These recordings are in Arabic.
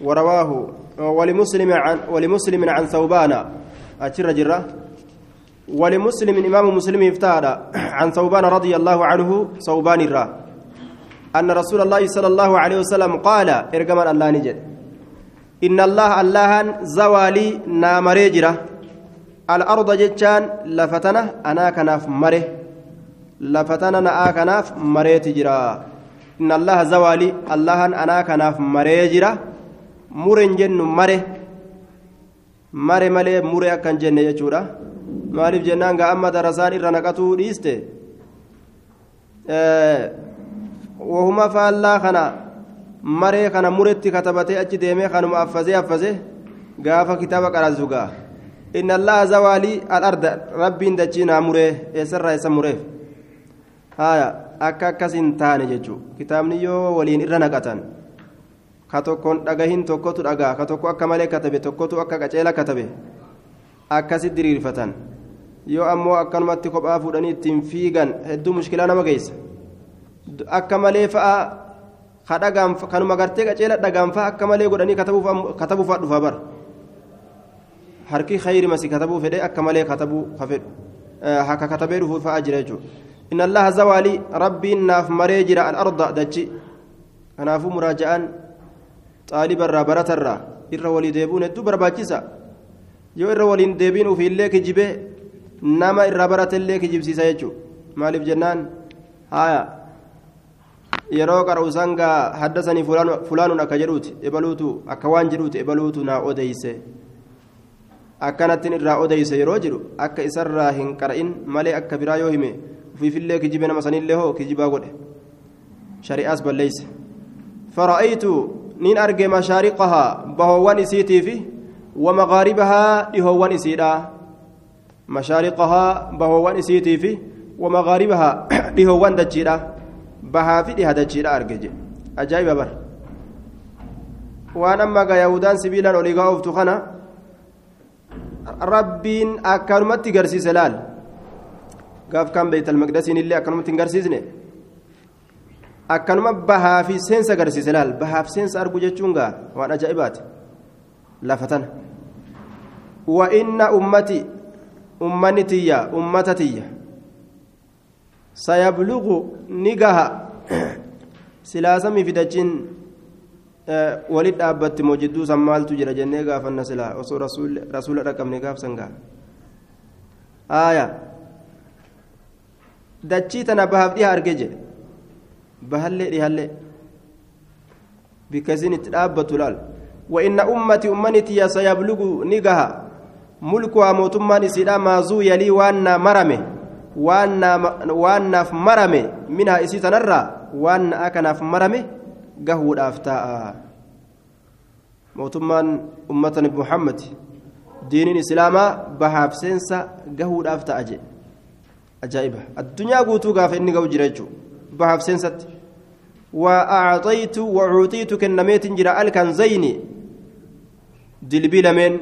ورواه ولمسلم عن ولمسلم عن ثوبان. أتر جرة. ولمسلم إمام مسلم افتاد عن ثوبان رضي الله عنه ثوبان الرا. أن رسول الله صلى الله عليه وسلم قال إرجم الله نجد. إن الله الله زوالي نامريجرة الأرض جتان لفتنا أنا كناف مره لفتنا أنا كناف مريت جرا إن الله زوالي الله أنا كناف مريجرة مرن جن مره mare malee mure akkan jenne jechuudha maaliif jennaan gaa amma darasaan irra naqatuu dhiiste wahuma faallaa kana maree kana muretti katabatee achi deemee kanuma affasee affasee gaafa kitaaba qaraasu gaa inna allaha zawaalii al-arda rabbiin dachii naa muree eessarraa eessa mureef haya akka akkas hin taane jechuu kitaabni yoo waliin irra naqatan ka tokkoon dhagahin tokkotu dhagaa ka akka malee katabe tokkotu akka qaceela katabe akkasi diriirfatan yoo ammoo akkanumatti kophaa fuudhanii ittiin fiigan hedduu mushkilaa nama geessa akka malee fa'a ka dhagaan kanuma gartee qaceela dhagaan fa'a akka malee godhanii katabuuf dhufaa bara harki khayri masi katabuu fedhe akka malee katabuu fedhu haka katabee dhufu fa'a jira jechuudha inna allaha zawaalii rabbiin naaf maree jira al-arda dachi kanaafuu muraaja'aan xaalibarraa baratarraa irra walii deebuun hedduu barbaachisa. Yoo irra waliin deebiin ufiillee kijibee nama irraa baratellee kijibsiisa jechuudha maaliif jennaan? Haya yeroo qara'uusan gaa haddasanii fulaanuun akka jedhuuti ebaluutu akka waan jedhuuti ebaluutu naa odeyse akkanattiin irraa odeyse yeroo jedhu akka isarraa hin qara'in malee akka biraa yoo hime ufiifillee kijibe nama sanillee hoo kijibaa godhe. Shari'aas balleeyse. Fara'aytu isiitii fi wamagaaribahaa dhihoowwan isiidha mashaariqahaa bahoowwan isiitii fi wamagaaribahaa dhihoowwan dachiidha bahaa fi dhiha dachiidha arge je ajaa'iba bar waan amma ga yahudaan sibiilaan olii gaa'ooftu kana rabbiin akkanumatti garsiise laal gaaf kan beeytal maqdasiin illee akkanumatti hin garsiisne akkanuma bahaa fi seensa agarsiise laal bahaaf seensa argu jechuun gaa waan ajaa'ibaati lafa tana wa inna ummati ummanni tiyya ummata tiyya sayablugu ni gaha silaasamii fidachiin walit dhaabbatti moo jidduu san maaltu jira jennee gaafanna silaa osoo rasuula dhaqabne gaafsan gaa aaya dachii tana bahaaf dhiha arge jedhe bahallee dhihallee bikka isin itti dhaabbatu laal وإن أمتي أمنتي سيبلغ نجها ملكها موتمان إسيدا مازو يلي وأنا مرمي. وأنا وأنا مرمي. منها إسيتا نرى وأنا أكنا مرمي. قهو الأفتاء موتمان أمتنا محمد. دين الإسلام بهاف سنسا قهو الأفتاء أجي. أجائبة. الدنيا قوتو قاف إني قو جريجو بهاف سنست. وأعطيت وأعطيت كنميت جرى الكنزين دلبي لمن.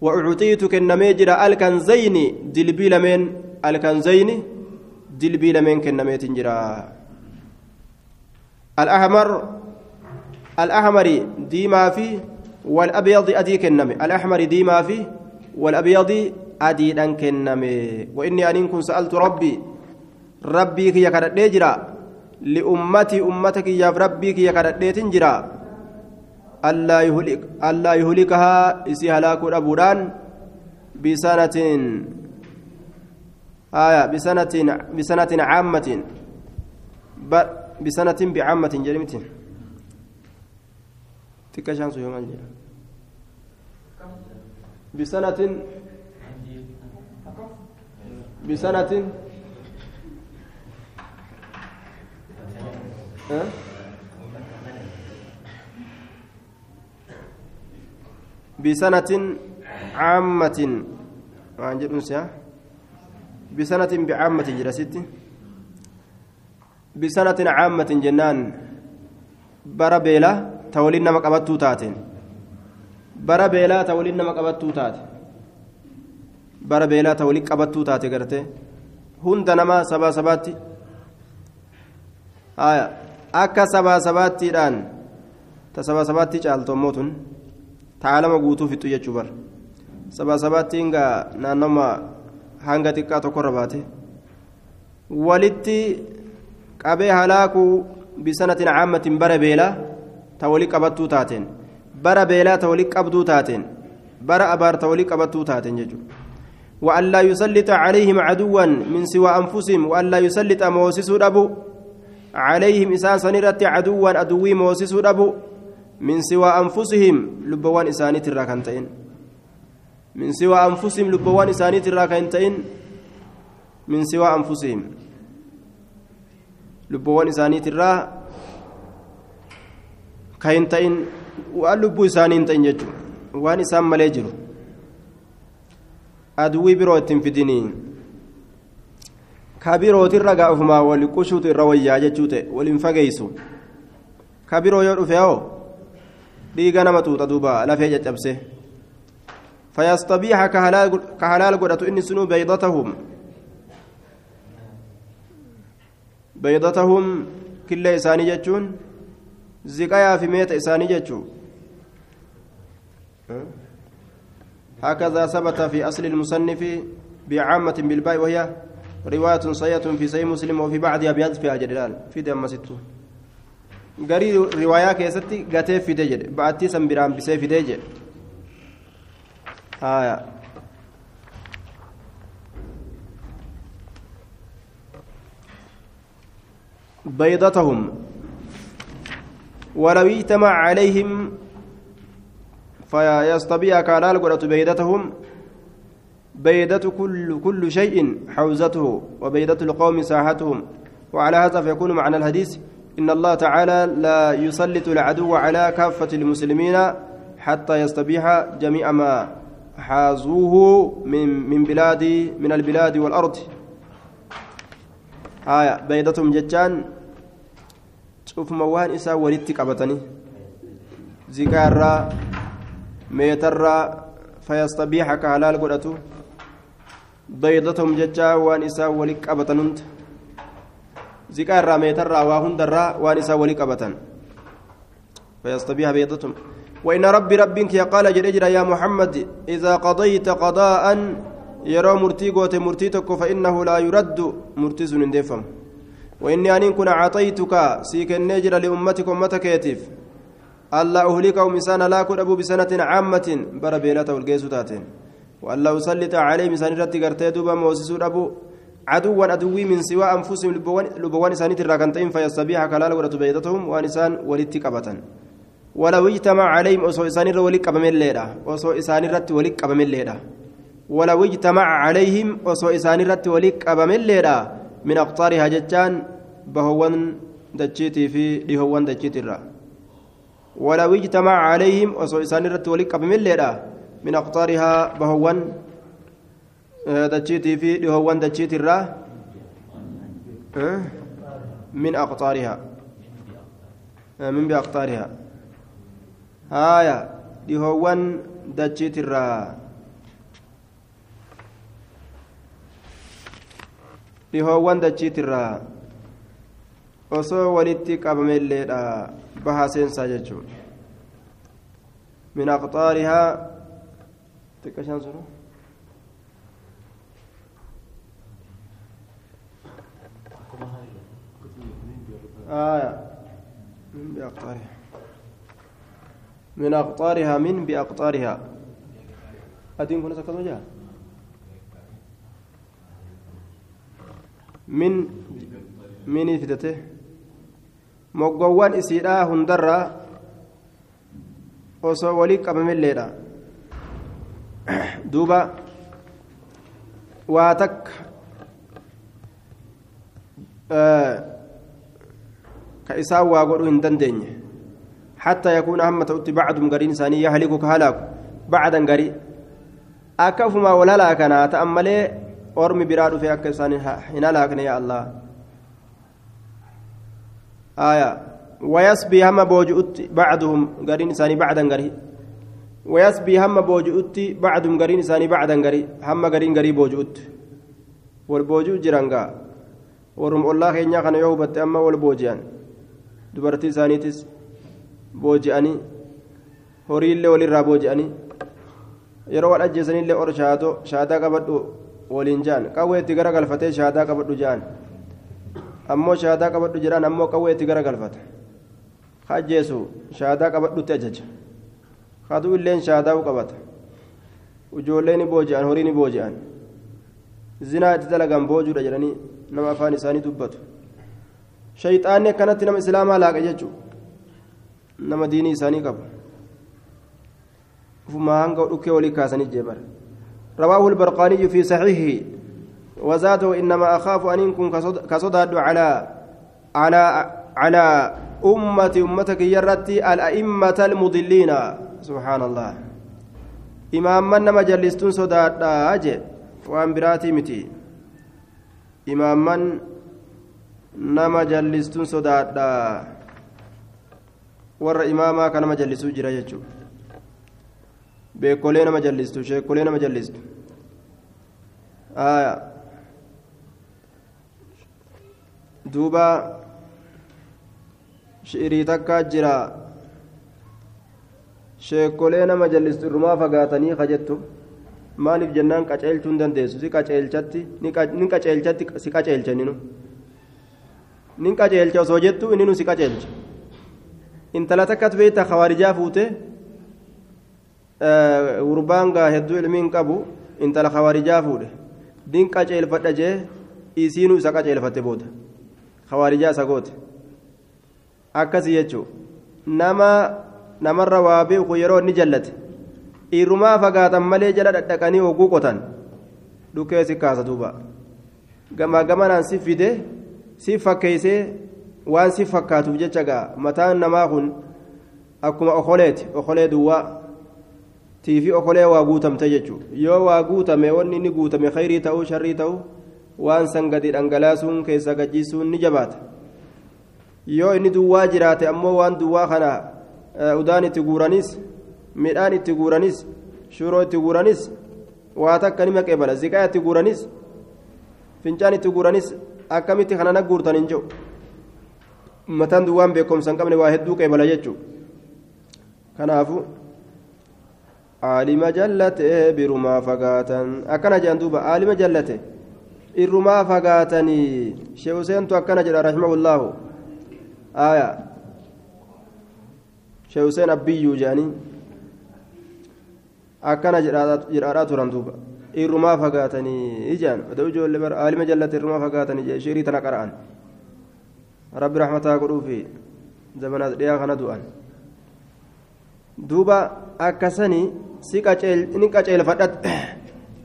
وأعطيت كنمي جرى الكنزين دلبي لمن. الكنزين دلبي لمن كنميت جرى. الأحمر الأحمر ديما في والأبيض أدي كنمي. الأحمر ديما في والأبيض أدي أن كنمي. وإني أن كن سألت ربي ربي كي يكاد جرى لأمتي أمتك يا ربي كي يكاد جرى ألا يهلك ألا يهلكها إسي هلاك أبوران بسنة آية بسنة بسنة عامة بسنة بعامة جريمة تكشان سويمان الجنة بسنة بسنة أه؟ بسنة عامة عن جنسها بسنة بعامة جلست بسنة عامة جنان bara beelaa ta waliin nama qabattuu taateen bara beelaa ta waliin nama qabattuu taate bara beelaa ta waliin qabattuu taate garte hunda nama sabaa sabaatti akka sabaa sabaattiidhaan tasaba sabaatti caaltu ammoo tun taalama guutuu fixu jechuu bar saba sabaatti hinga naannoma hanga xiqqaa tokkorra baate walitti qabee halaakuu bisanatin caammatin bara beelaa ta wali qabattuu taateen bara beelaa ta wali qabduu taateen bara abaar ta wali qabattuu taateen jechuudha وأن لا يسلط عليهم عدوا من سوى أنفسهم وأن لا يسلط موسس أبو عليهم إسان سنرت عدوا أدوي موسس أبو من سوى أنفسهم لبوان إساني تراكنتين من سوى أنفسهم لبوان إساني تراكنتين من سوى أنفسهم. لبوان إساني ترا كاينتين وأن لبو إساني انتين يجو. وأن إسان مليجرو. aduwwii biroo ittiin fidinii ka birootirra gaafumaa wali qushuutu irra wayyaa jechuu ta'e waliin fageessu ka biroo yoo dhufe hoo dhiiga nama xuuxa duuba lafee caccabse fayastabiixa ka halaal godhatu inni sunuu beeydatahum beeydatahum killee isaanii jechuun ziqayaa fi meeta isaanii jechuu هكذا ثبت في أصل المصنف بعامة بالباء وهي رواية صحيحة في صحيح مسلم وفي بعضها بيضفها جدلال في دم ستو غري رواية كيستي غتي في دجل. بعدتي سنبرام بسيف دجل. آية. بيضتهم. ولو اجتمع عليهم فيستبيع كالال قرأت بيدتهم بيدة كل كل شيء حوزته وبيدة القوم ساحتهم. وعلى هذا فيكون معنى الحديث إن الله تعالى لا يسلط العدو على كافة المسلمين حتى يستبيح جميع ما حازوه من من بلاد من البلاد والأرض. آية بيدتهم جتان. شوف موان إسا ولدت قبتني زكارا meetarraa fayastabiixa ka halaal godhatu baydatahum jechaa waan isaa wali qabatan hunda ziqaa irraa meetarraa waa hundarraa waan isaa wali qabatan. Baydatahum. وإن ربي ربك قال جل يا محمد إذا قضيت قضاء يرى مرتي قوت مرتيتك فإنه لا يرد مرتز دفم وإني أن كن أعطيتك سيك النجر لأمتك أمتك يتيف ألا أهلكهم إسان لا كن أبو بسنة عامة بر بيلة وألا أسلط عليهم إسان رتي قرتي دوبا موسس أبو عدوا عدوي من سوى أنفسهم لبوان إسان تراكنتين فيستبيح كلال ورت بيدتهم وأنسان ولدت قبة ولو اجتمع عليهم أصو إسان ولك قبم الليلة أصو إسان رت ولك قبم الليلة ولو اجتمع عليهم أصو إسان رت ولك قبم الليلة من أقطارها جتان بهوان دجيتي في لهوان دجيتي ولو اجتمع عليهم وصو إسان رت ولك بملة من أقطارها بهوان دجيتي في لهوان دجيتي الرا من أقطارها من بأقطارها. هايا لهوان دجيتي الرا لهوان دجيتي الرا osoo walitti qabameilleedha bahaa seensaa jechuun min aqxaarihaa xiqqashaan sunu آية من بأقطارها من أقطارها من بأقطارها أدين كنا سكتوا جاء من من فدته moggoowwan isiidhaa hundarraa osoo walii qabamilleedha duuba waa takka ka isaan waa godhuu hin dandeenye حتى يكون هم تؤتي بعضهم قرين ثاني يهلك كهلاك بعدا قري. أكفما ولا لا كان تأملي أرمي براد في أكسان هنا لكن يا الله. آية. ويسبي هم بوجؤت بعضهم قرين ثاني بعدا قري. ويسبي هم بوجؤت بعضهم قرين ثاني بعدا قري هم قرين قري بوجؤت والبوجو جرانغا ورم الله خينيا كان يوبت أما والبوجيان دبرتي horiillee walirraa booji'anii yeroo wal ajjeesanillee or shaadoo shaadaa qabadhu waliin jaan qawwee itti gara galfatee shaadaa qabadhu jaan ammoo shaadaa qabadhu jedhaan ammoo qawwee itti gara galfata hajjeesu shaadaa qabadhutti ajaja haduu illeen shaadaa qabata ijoollee ni booji'an horii ni booji'an zinaa itti dalagan boojuudha jedhanii nama afaan isaanii dubbatu shayxaanni akkanatti nama islaamaa laaqa jechuudha nama diinii isaanii qabu ufumaa hanga dhukkee walii kaasanii jeebar رواه البرقاني في صحيحه وزاده إنما أخاف أن يكون كصداد على على على أمة أمتك يرتي الأئمة المضلين سبحان الله إماما نما جلستون صداد أجي وأن براتي متي إماما نما جلستون صداد warra imaamaa ka nama jallisuu jira jechuudha beekolee nama jallistu sheekolee nama shi'irii takkaa jira sheekolee nama jallistu irrumaa fagaatanii kajettu maaliif jennaan qaceelchuu hin dandeessu si qaceelchatti nin qaceelchatti si qaceelcha inninu nin qaceelcha osoo jettu inninu si qaceelcha intala takkat beeyta khawaarijaa fuute gurbaan gaa hedduu ilmiin qabu intala khawaarijaa fuudhe din qaceelfadha jee isiinu isa qaceelfatte booda khawaarijaa isa goote akkasii jechuu nama namarra waa beeku yeroo inni jallate dhiirumaa fagaatan malee jala dhadhaqanii hogguu qotan dhukkee si kaasa duuba gamaa gamanaan si fide si fakkeeysee waan si fakkaatuuf jecha gaa. Mataan namaa kun akkuma okoleeti okolee duwwaa tiifi okolee waa guutamte jechuudha. Yoo waa guutame wanni inni guutame khayrii ta'uu sharrii ta'uu waan san gadi dhangalaasuun keessa gajjiisuun ni jabaata yoo inni duwwaa jiraate ammoo waan duwwaa kana udaan itti guuranis midhaan itti guuranis shuroo itti guuranis waa takka nima qeebala ziqaa itti guuranis fincaan itti guuranis akkamitti kana na guurtan hin jiru mataan duwwaan beekumsa hin qabne waa hedduu qeebala jechuudha kanaafu aalima jallate birumaa fagaatan akkana jedhan duuba aalima jallate irrumaa fagaatanii shee useentu akkana jedha rahimahullaahu aya shee useen abbiyyuu jedhanii akkana jedhaadhaa turan duuba irrumaa fagaatanii ijaan oduu ijoollee aalima jallate irrumaa fagaatanii jee shirii tana qara'an rabbi rahmataa godhuufi zamanaas dhiyaa kana du'an duuba akkasanii si ni qaceelfadhat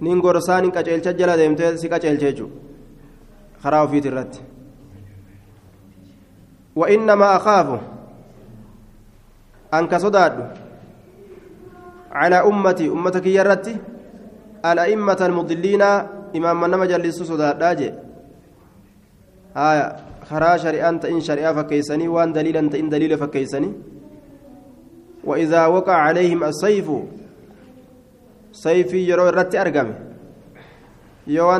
nin gorsaa nin qaceelcha jala deemtee si qaceelche jechuudha karaa ofiiti irratti وإنما أخاف أنك صداد. على أمتي أمتك يرتي الأئمة المضلين إمام من مجلس صداد داجي. هايا خرا شريعة إن شريعة فكيسني وأن دليل أنت إن دليل فكيسني. وإذا وقع عليهم السيف سيفي يرو الرتي أرقم.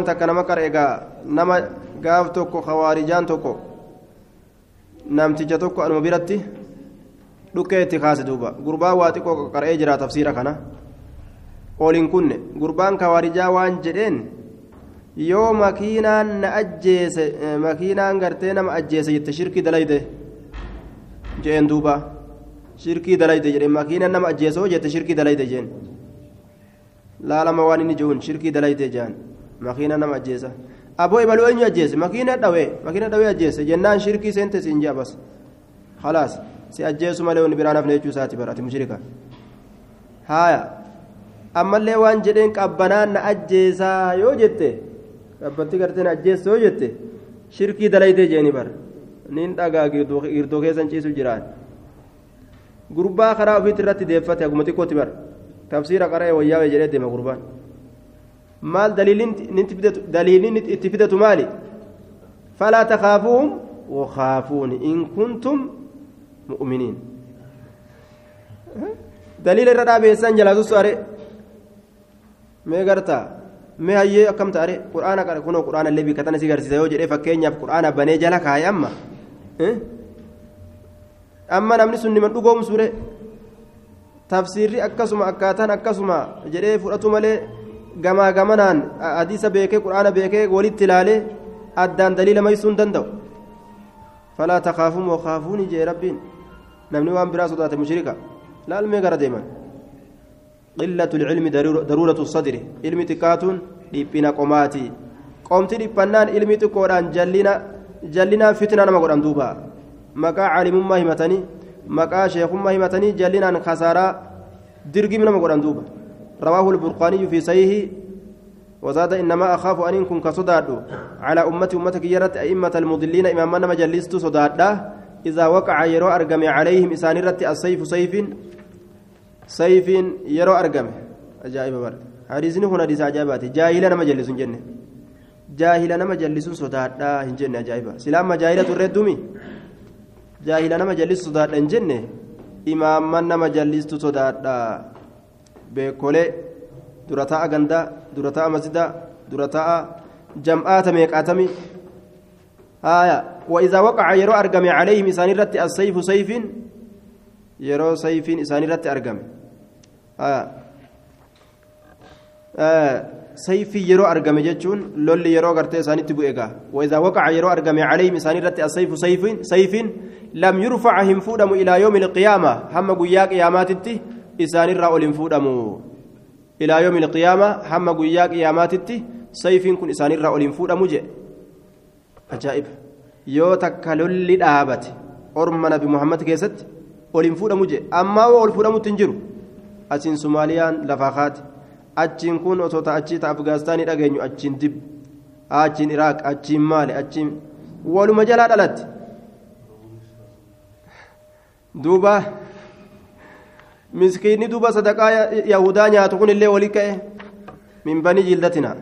takka nama qareegaa nama gaaf tokko khawaarijaan tokko namticha tokko anuma biratti dhukkee itti kaase duuba gurbaa waa xiqqoo qara'ee jira tafsiira kana oliin kunne gurbaan khawaarijaa waan jedheen yoo makiinaan na ajjeese makiinaan gartee nama ajjeese jette shirkii dalayde jeen duuba shirkii dalayde jedhe makiinaan nama ajjeesoo jette shirkii dalayde jeen laalama waan inni jehuun shirkii dalayde jaan makiina nama ajjeesa aboo ibaluu eenyu ajjeese makiina dhawee makiina dhawee ajjeese jennaan shirkii seente siin jee abas khalaas si ajjeesu malee wanni biraan hafne jechuu isaati barate mushrika haaya ammallee waan jedheen qabbanaan na ajjeesaa yoo jette qabbanti gartee na ajjeessa yoo jette shirkii dalaytee jeeni bar nin dhagaa girdoo keessan ciisu jiraan gurbaa karaa ofiitti irratti deeffate aguma xiqqootti bar tafsiira qara'ee wayyaawee jedhee deema gurbaan maal daliiliin itti fidatu maali falaa takaafuuhum wakaafuuni in kuntum mu'miniin daliila irra dhaabeessan jalaa sussu are mee gartaa mee hayyee akkam ta'are quraana qara kunoo quraana illee bikkatana si garsiisa yoo jedhee fakkeenyaaf quraana banee jala kaaye amma amma namni sun niman dhugoomsuure tafsiirri akkasuma akkaataan akkasuma jedhee fudhatu malee gamaa gamanaan hadiisa beekee quraana beekee walitti ilaalee addaan daliila maysuun danda'u falaa takaafuun wakaafuuni jee rabbiin namni waan biraa sodaate mushrika laalmee gara deeman qillatu ilmi daruuratu sadri ilmi xiqqaatuun dhiphina qomaati qomti dhiphannaan ilmi xiqqoodhaan jallina jallinaa fitna nama godhan duuba maqaa caalimummaa himatanii maqaa sheekummaa himatanii jallinaan kasaaraa dirgimi nama godhan duuba رواه البرقاني في صحيحه وزاد إنما أخاف أن يكون كصداد. على أمتي أمتك يرت أئمة المضلين إمامنا مجلست صداد. إذا وقع يرو أرقم عليهم إسان رت السيف سيف سيف يرو أرقم. أجائب بر حديثني هنا حديث عجائبات جاهلا مجلس جنة. جاهلا مجلس صداد. إن جنة أجائبة سلام جاهلة الردومي. جاهلا مجلس صداد جنة. إمامنا مجلست صداد. Beekolee dura ta'a gandaa dura ta'a masjidaa dura ta'a jam'aata meeqaatami haya وإذا وقع يرو أرقم عليهم إسان رت السيف سيف يرو سيف إسان رت أرقم آه. آه. سيف يرو أرقم جتشون لولي يرو قرتي إسان تبوئقا وإذا وقع يرو أرقم عليهم إسان رت السيف سيف سيف لم يرفعهم فودم إلى يوم القيامة هم قياك قياماتتي isaanirraa ol hin fuudhamu ilaa yoomi ilqiyaama hamma guyyaa qiyaamaatitti sayfiin kun isaanirraa ol hin fuudhamu jedhe ajaa'iba. Yoo takka lolli dhaabate orma nabi muhammad keessatti ol hin fuudhamu jedhe ammaa ol fuudhamutti hin jiru? Achiin sumaaliyaan lafaa kaate. Achiin kun osoo ta'achii ta afgaastaanii dhageenyu? Achiin dib. Achiin iraaq? Achiin maali achiin waluma jalaa dhalatti duuba miskiinni duuba sadaqaa yahudaa nyaatu kun illee walii ka'e min banii jildatina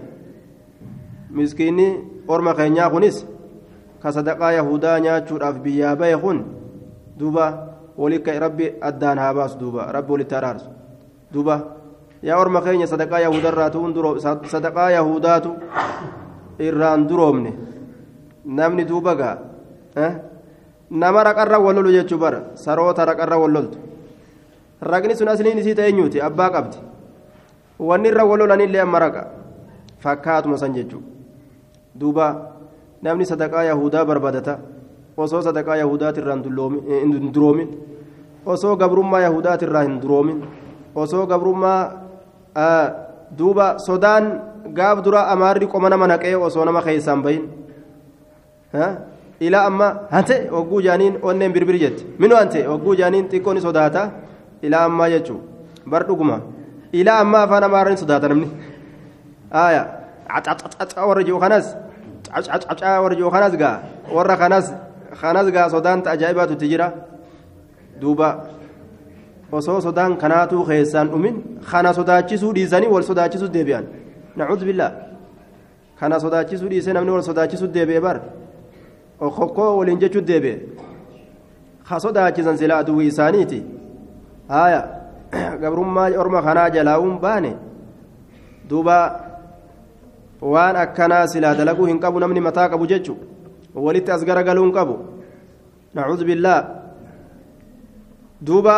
miskiinni orma keenyaa kunis ka sadaqaa yahudaa nyaachuudhaaf biyyaa bahe kun duuba walii ka'e rabbi addaan haa baasu duuba rabbi walitti araarsu duuba yaa orma keenya sadaqaa yahudarraatu sadaqaa yahudaatu irraan duroomne namni duuba gaa nama raqarra wal lolu jechuu bara saroota raqarra wal loltu raqni sun asliin isii ta'e eenyuuti abbaa qabdi wanni irra wal lolanillee amma raqa fakkaatuma san jechuudha duuba namni sadaqaa yahudaa barbaadata osoo sadaqaa yahudaatirraa hin duroomin osoo gabrummaa yahudaatirraa hin duroomin osoo gabrummaa duuba sodaan gaaf dura amaarri qoma nama naqee osoo nama keessaan bahin ilaa amma hante hogguu jaaniin onneen birbir jette minu hante hogguu jaaniin xiqqoo ni sodaata ilaa ammaa jechuun bar dhuguma ilaa ammaa afaan amaarri sodaata namni aayaa cacacaca warra jiru kanas cacacaca warra jiru kanas gaa warra kanas kanas gaa sodaan ajaa'ibaatutti jira duuba osoo sodaan kanaatuu keessaan dhumin kana sodaachisuu dhiisanii wal sodaachisuu deebi'an nacuudhu billaa kana sodaachisuu dhiisee namni wal sodaachisuu deebi'e bar okokkoo waliin jechuu deebi'e ka sodaachisan sila aduwwii isaaniiti haaya gabrummaa orma kanaa jalaa'uun baane duuba waan akkanaa silaa dalaguu hin qabu namni mataa qabu jechu walitti as garagaluu hin qabu. Nacuudhu billaa duuba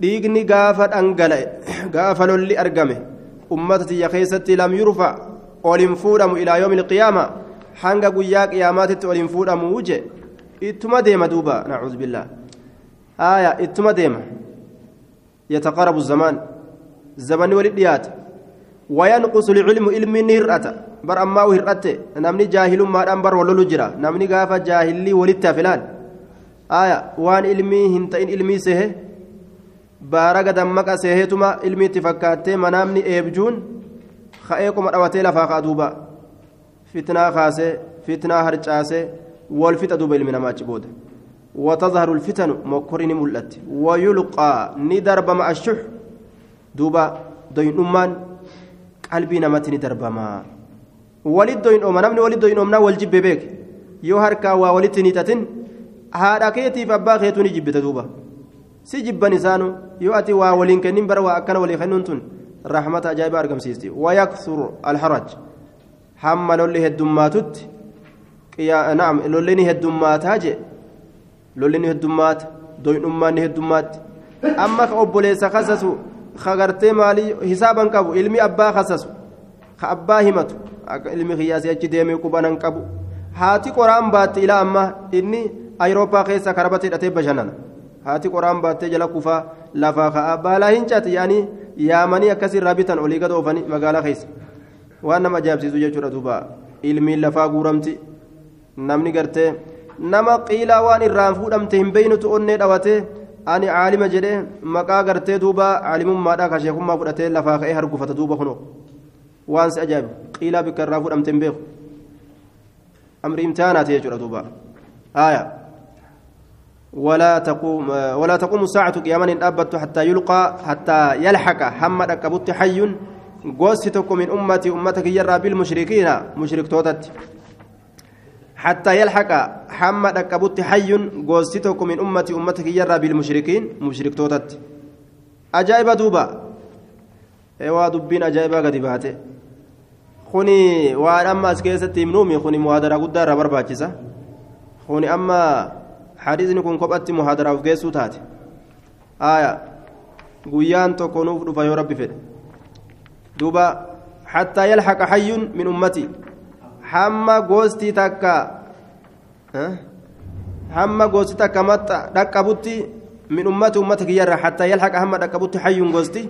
dhiigni gaafa dhangala'e gaafa lolli argame ummata tiyya keessatti lam yurfa ol hin fuudhamu ilaa yoomi ilqiyaama hanga guyyaa qiyaamaatitti ol hin fuudhamu je ittuma deema duuba nacuudhu billaa yataqarabu zamaan zamanni walit dhiyaata wayanqusu lcilmu ilmi ni hir'ata bar ammaa u hir'atte namni jaahilummaadhaan bar wallolu jira namni gaafa jaahillii walitti hafilaan aya waan ilmii hin ta'in ilmii sehe baaraga dammaqa seheetuma ilmiitti fakkaattee manaamni eebjuun ka'ee qoma dhawatee lafaa ka'a duuba fitnaa kaasee fitnaa harcaasee wal fixa duuba ilmi namaa achi booda وتظهر الفتن مكرين ملت ويلقى ندرب مع الشح دوبا دوين أمان قلبي نمت ندرب ما ولد دوين أمان نمني ولد دوين أمنا والجب بيك يو هركا وولدت نيتتن هذا كيتي فابا خيتوني جبت دوبا si jibban isaanu yoo ati waa waliin kennin bara waa akkana walii kennuun tun rahmata ajaa'ibaa argamsiisti wayaksur alharaj hamma lolli heddummaatutti naam lolli ni heddummaataa je lolli ni heddummaata doyinummaan ni heddummaatti amma ka obboleessa kasasu ka gartee maalii hisaaban qabu ilmi abbaa kasasu ka abbaa himatu ilmi kiyyaasii achi deemee qubanan qabu haati qoraan baatte ilaa amma inni ayirooppaa keessa karabata hidhatee bashannana haati qoraan baattee jala kufaa lafaa ka'aa baalaa hin caati yaanii yaamanii akkasirraa bitan olii gad oofanii magaalaa keessa waan nama ajaa'ibsiisu jechuudha duuba ilmiin lafaa guuramti namni gartee nama qiilaa waan irraan fuudhamte hin beeynutu onnee dhawatee ani caalima jedhee maqaa gartee duuba caalimummaadhaa ka sheekummaa fudhatee lafaa ka'ee argufata duuba kunoo waan si ajaa'ibu qiilaa bikka irraa fudhamte hin beeku amri imtihaanaati jechuudha duuba آية ولا تقوم ولا تقوم الساعة قياما أبت حتى يلقى حتى يلحق حمد كبت حي قوستك من أمتي أمتك يرى بالمشركين مشرك توتت حتى يلحق حمد كبت حي قوستك من أمتي أمتك يرى بالمشركين مشرك توتت أجائب دوبا. ايوا دبين أجائبا قد باته خني وأنا أما أسكيست منومي خني مهادرة قدار برباچسا خني أما حديثني كن كبت مهادرة وفقيسو تاتي. آية. guyyaan tokko nuuf dhufa yoo rabbi fedhe duuba hamma goostii takka hamma goostii takka maxxa dhaqqabutti min ummati ummata kiyyarra hattaa yalhaqa hamma dhaqqabutti hayyun goosti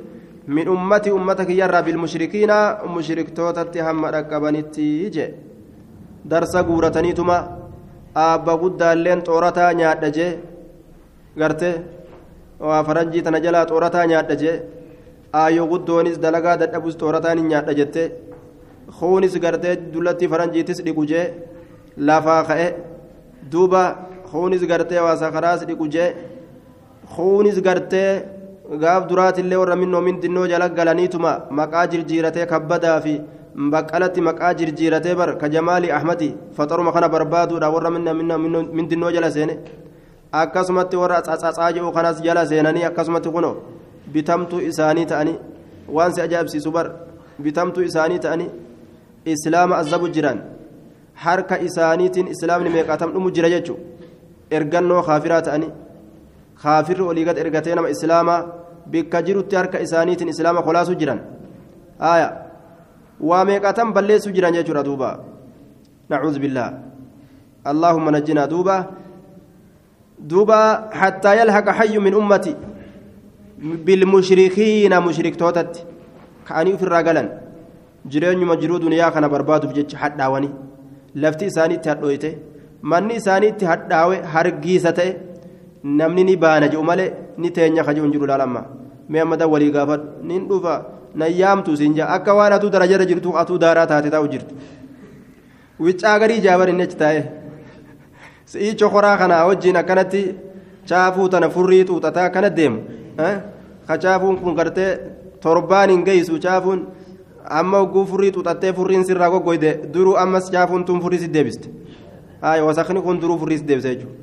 min ummati ummata kiyyarra bilmushrikiina mushriktootatti hamma dhaqqabanitti je. Darsa guurataniituma aabba guddaalleen xoorataa nyaadha jee garte waa faranjii tana jalaa xoorataa nyaadha jee aayyo guddoonis dalagaa dadhabus xoorataan hin nyaadha jette kuunis gartee dullatti faranjiitis dhiqu jee lafaa ka'e duuba kuunis gartee waa sakaraas dhiqu jee kuunis gartee gaaf duraatillee warra minnoo mindinnoo jala galaniituma maqaa jirjiiratee kabbadaa fi baqqalatti maqaa jirjiiratee bar ka jamaali ahmadi faxaruma kana barbaaduudha warra mindinnoo jala seene akkasumatti warra tsatsaa jedhu kanas jala seenanii akkasumatti kuno bitamtuu isaanii ta'anii waan si ajaa'ibsiisu bar bitamtuu isaanii ta'anii islaama azabu jiran harka isaaniitiin islaamni meeqaatam dhumu jira jechuun ergannoo kaafiraa ta'anii kaafirri olii gad ergatee nama islaamaa bikka jirutti harka isaaniitiin islaama kolaasu jiran aayaa waa meeqaatam balleessu jiran jechuudha duuba nacuudhu billaa allaahumma najjinaa duuba. دوبا حتى يلحق حي من أمتي بالمشركين مشرك توتت كأني في jireenyuma jiruu duniyaa kana barbaaduuf jecha hadhaawani lafti isaaniitti hadhooyte manni isaaniitti hadhaawe hargiisa ta'e namni ni baana je'u malee ni teenya kaje hin jiru laalamma mee ammataa walii gaafadhu. Nin dhufa nayyaamtu siin jaa. Akka waan atuu darajarra jirtu atuu daaraa taate taa'u jirtu wiccaa garii jaabar inni achi taa'e. Si'ii chokoraa kanaa wajjiin akkanatti caafuu tana furrii xuuxataa akkana deemu. Kacaafuun kun gartee torbaan hin geessu caafuun. Amma hogguu furrii xuuxattee furriin sirraa goggoyde duruu ammas chaafuun tun furrii si deebiste wasakni kun duruu furrii si deebise jechuudha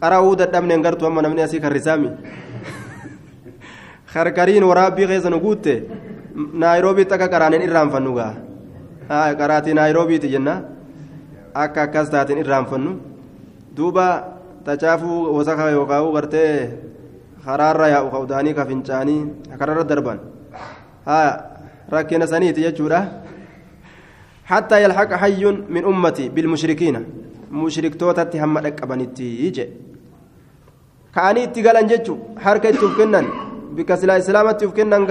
qara'uu dadhabne hin gartuu amma namni asii karrisaami karkariin waraabbii keessa nu guutte naayiroobiitti akka qaraaneen irraanfannu gaa qaraatii naayiroobiiti jenna akka akkas taateen irraanfannu. duuba tacaafuu wasaka yookaan gartee karaarra yaa'u ka'udaanii ka fincaanii kararra darban haa rakkina saniiti jechuudha حتى يلحق حي من أمتي بالمشركين مشركتوتة هم أقبنتي يجي كأني تقالن جتشو حركة تفكنن بكسلا إسلامة تفكنن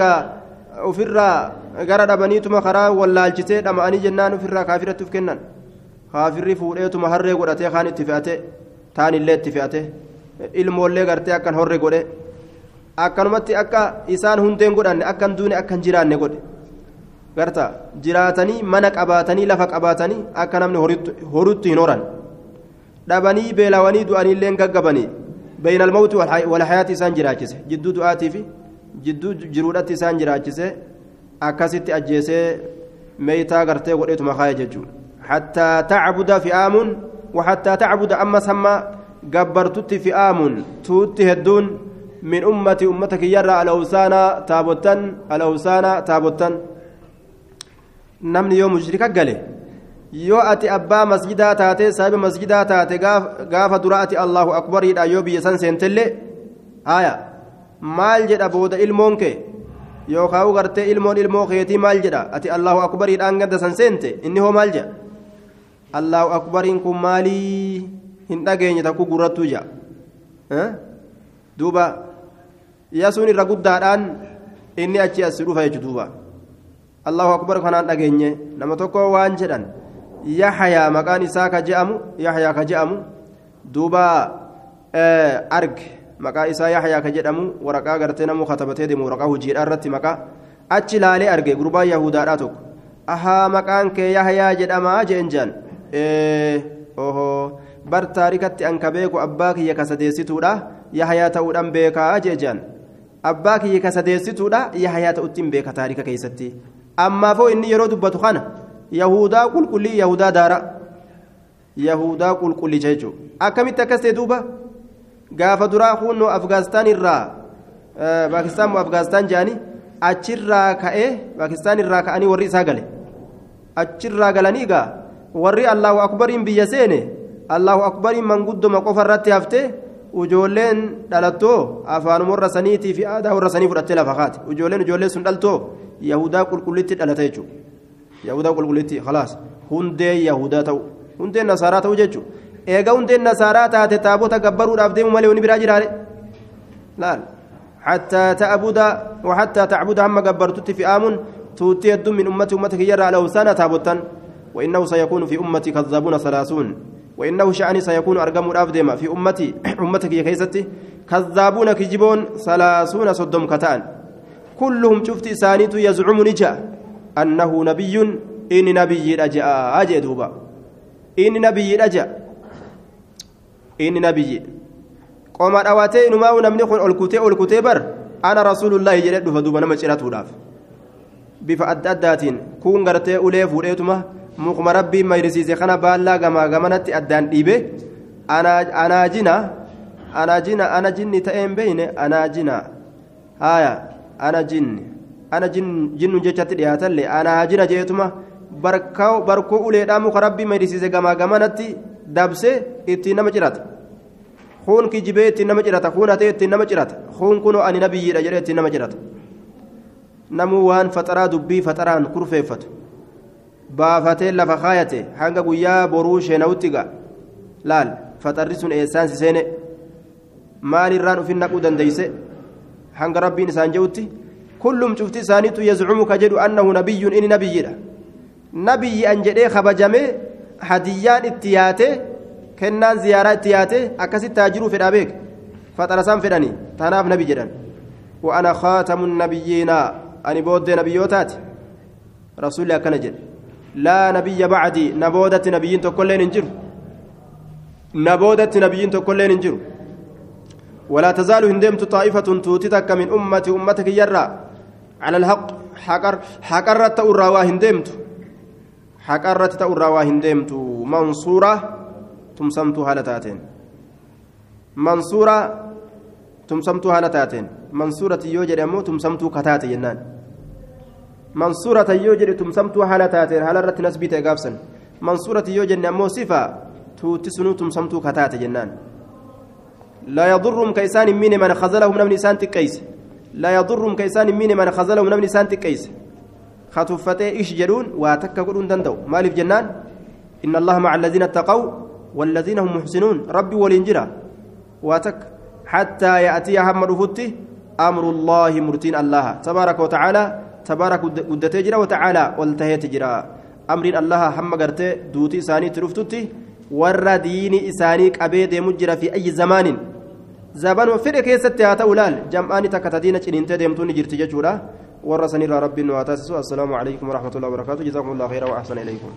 ofirra gara dhabaniituma karaa wallaalchisee dhama'anii jennaan ofirraa kaafira tufkennan kaafirri fuudheetuma harree godhatee kaan itti fe'ate taan illee itti fe'ate ilmoollee gartee akkan horre godhe akkanumatti akka isaan hundeen godhanne akkan duune akkan jiraanne godhe garta jiraatanii mana qabaatanii lafa qabaatanii akka namni horutti hin horan dhabanii beelawanii du'aniillee gaggabanii بين الموت والحياة إسان جراجسه جدو دعاتي في جدو جرودات إسان جراجسه أكاسيت أجيسه ميتا غرتي وديت مخايا ججو حتى تعبد فئام وحتى تعبد أما سما جبرتت فئام توت هدون من أمة أمتك يرى الأوسانا تابوتن الأوسانا تابوتن نمني يوم مشركة قاله yoo ati abbaa masjidaa taate saahiba masjidaa taate gaafa dura ati allahu akbariidha yoo biyya san seentellee haya maal jedha booda ilmoon kee yookaan gartee ilmoon ilmoo keetii maal jedha ati allahu akbariidhaan ganda san seente inni hoo maal jedha allahu akbariin kun maalii hin dhageenye takku gurrattuu jedha duuba yasuun irra guddaadhaan inni achi as dhufa jechuudha allahu akbar kanaan dhageenye nama tokko waan jedhan. yaxyaa maqaan isaa ka je'amu yaxyaa ka je'amu duuba arge maqaa isaa yaxyaa ka jedhamu waraqaa gartee namuu katabatee deemu waraqaa hojiidhaa irratti maqaa achi laalee arge gurbaa yahudaadhaa tokko ahaa maqaan kee yaxyaa jedhamaa jeen jaan oho bar taarikatti an ka beeku abbaa kiyya ka sadeessituudha yaxyaa ta'uudhaan beekaa jee jaan abbaa kiyya ka sadeessituudha ta'utti hin beeka taarika keessatti ammaafoo inni yeroo dubbatu kana yahudaa qulqullii yahudaa daara yahudaa qulqullicha jechuudha akkamitti akkas ta'e duuba gaafa duraa kunnoo afgaastaan irraa paakistaan moo afgaastaan jedhanii achirraa ka'ee paakistaan irraa ka'anii warri isaa gale achirraa galanii egaa warri allahu akbariin biyya seene allahu akbariin manguddoma qofa irratti haftee ijoolleen dhalattoo afaanuma warra saniitii fi aadaa warra sanii fudhattee lafa kaate ijoolleen ijoollee sun dhaltoo yahudaa qulqullitti dhalate jechuudha. yahudaa qulqullitti khalaas hundee yahudaa ta'u hundeen nasaaraa ta'u jechuun eega hundeen nasaaraa taate taabota gabbaruudhaaf deemu malee wani biraa jiraare laal تعبد وحتى تعبد هم جبرتت في آم توتي الدم من أمتي أمتك يرى لو سنة تابوتا وإنه سيكون في أمتي كذابون ثلاثون وإنه شأني سيكون أرقم الأفدم في أمتي أمتك يا كيستي. كذابون كجبون ثلاثون صدم كتان. كلهم شفت سانيت يزعم نجا أنه نبي إن نبي رجاء. أجي دوبا. إن نبي رجاء. إن نبي. قوم أواتي نما ونمني خن ألكوتي ألكوتي بر. أنا رسول الله جل دوبا. دوبا نما شرات وداف bifa adda addaatiin mukuma rabbiin mayrisiise kana baallaa gamaa gamanatti addaan dhiibe anaajina anaajina ana jinni ta'een beeyne anaajina. Haaya ana jinni ana jinnu jechatti dhiyaatallee anaajina jeetuma barkoo uleedhaa muka rabbii mayrisiise gamaa gamanatti dabse ittiin nama cirata. Kuun kijibee ittiin nama cirata kuun hatee ittiin nama cirata kuun kunoo ani nabiyyiidha jedhee ittiin nama cirata. Namuu waan faxaraa dubbii faxaraan kurfeeffatu baafatee lafa kaayate hanga guyyaa boruu sheenawutti ga'a laal faxarri sun eessaan si seene maalirraan ufin naquu dandeeyse hanga rabbiin isaan je'utti kullum cufti isaaniitu yazcumu ka jedhu annahu nabiyyun inni nabiyyiidha nabiyyi an jedhee kabajamee hadiyyaan itti yaate kennaan ziyaaraa itti yaate akkasitti taajiruu fedhaa beek faxara isaan fedhanii tanaaf nabi jedhan وأنا خاتم النبيين أني بود لا نبي بعدي. نبودة نبيين تكلين انجر نبودة نبيين تكلين انجر ولا تزال هندمت طائفة توتتك من أمتي أمتك يرى. على الحق حقر حقرت تأرى وهندمت حقرت تأرى وهندمت منصورة تمسمت هالتاتين منصورة تمسمت هالتاتين منصورة يوجد أمو تمسمت كتات جنان منصورة يوجد تمسمت هالتات هالرت نسبيت قابسا منصورة يوجد أمو صفة توتسنو تمسمت كتات جنان لا يضرهم كيسان من من خزلهم من نسان تكيس لا يضرهم كيسان من من خزلهم من نسان تكيس خطفتي إيش جرون واتك قلون دندو مالف جنان إن الله مع الذين اتقوا والذين هم محسنون ربي والإنجرة واتك حتى يأتي هم رفته أمر الله مرتين الله تبارك وتعالى تبارك ودته جرا وتعالى والتهي تجرا أمر الله هم قرته دوتي إساني ترفتتي ور ديني إساني قبيد مجرى في أي زمان. زبان وفرق كيست أولال. جمعاني تكتدين تنين تدمتون جرت ججورا ورسني ربي واتاسسوا السلام عليكم ورحمة الله وبركاته. جزاكم الله خيرا وأحسن إليكم.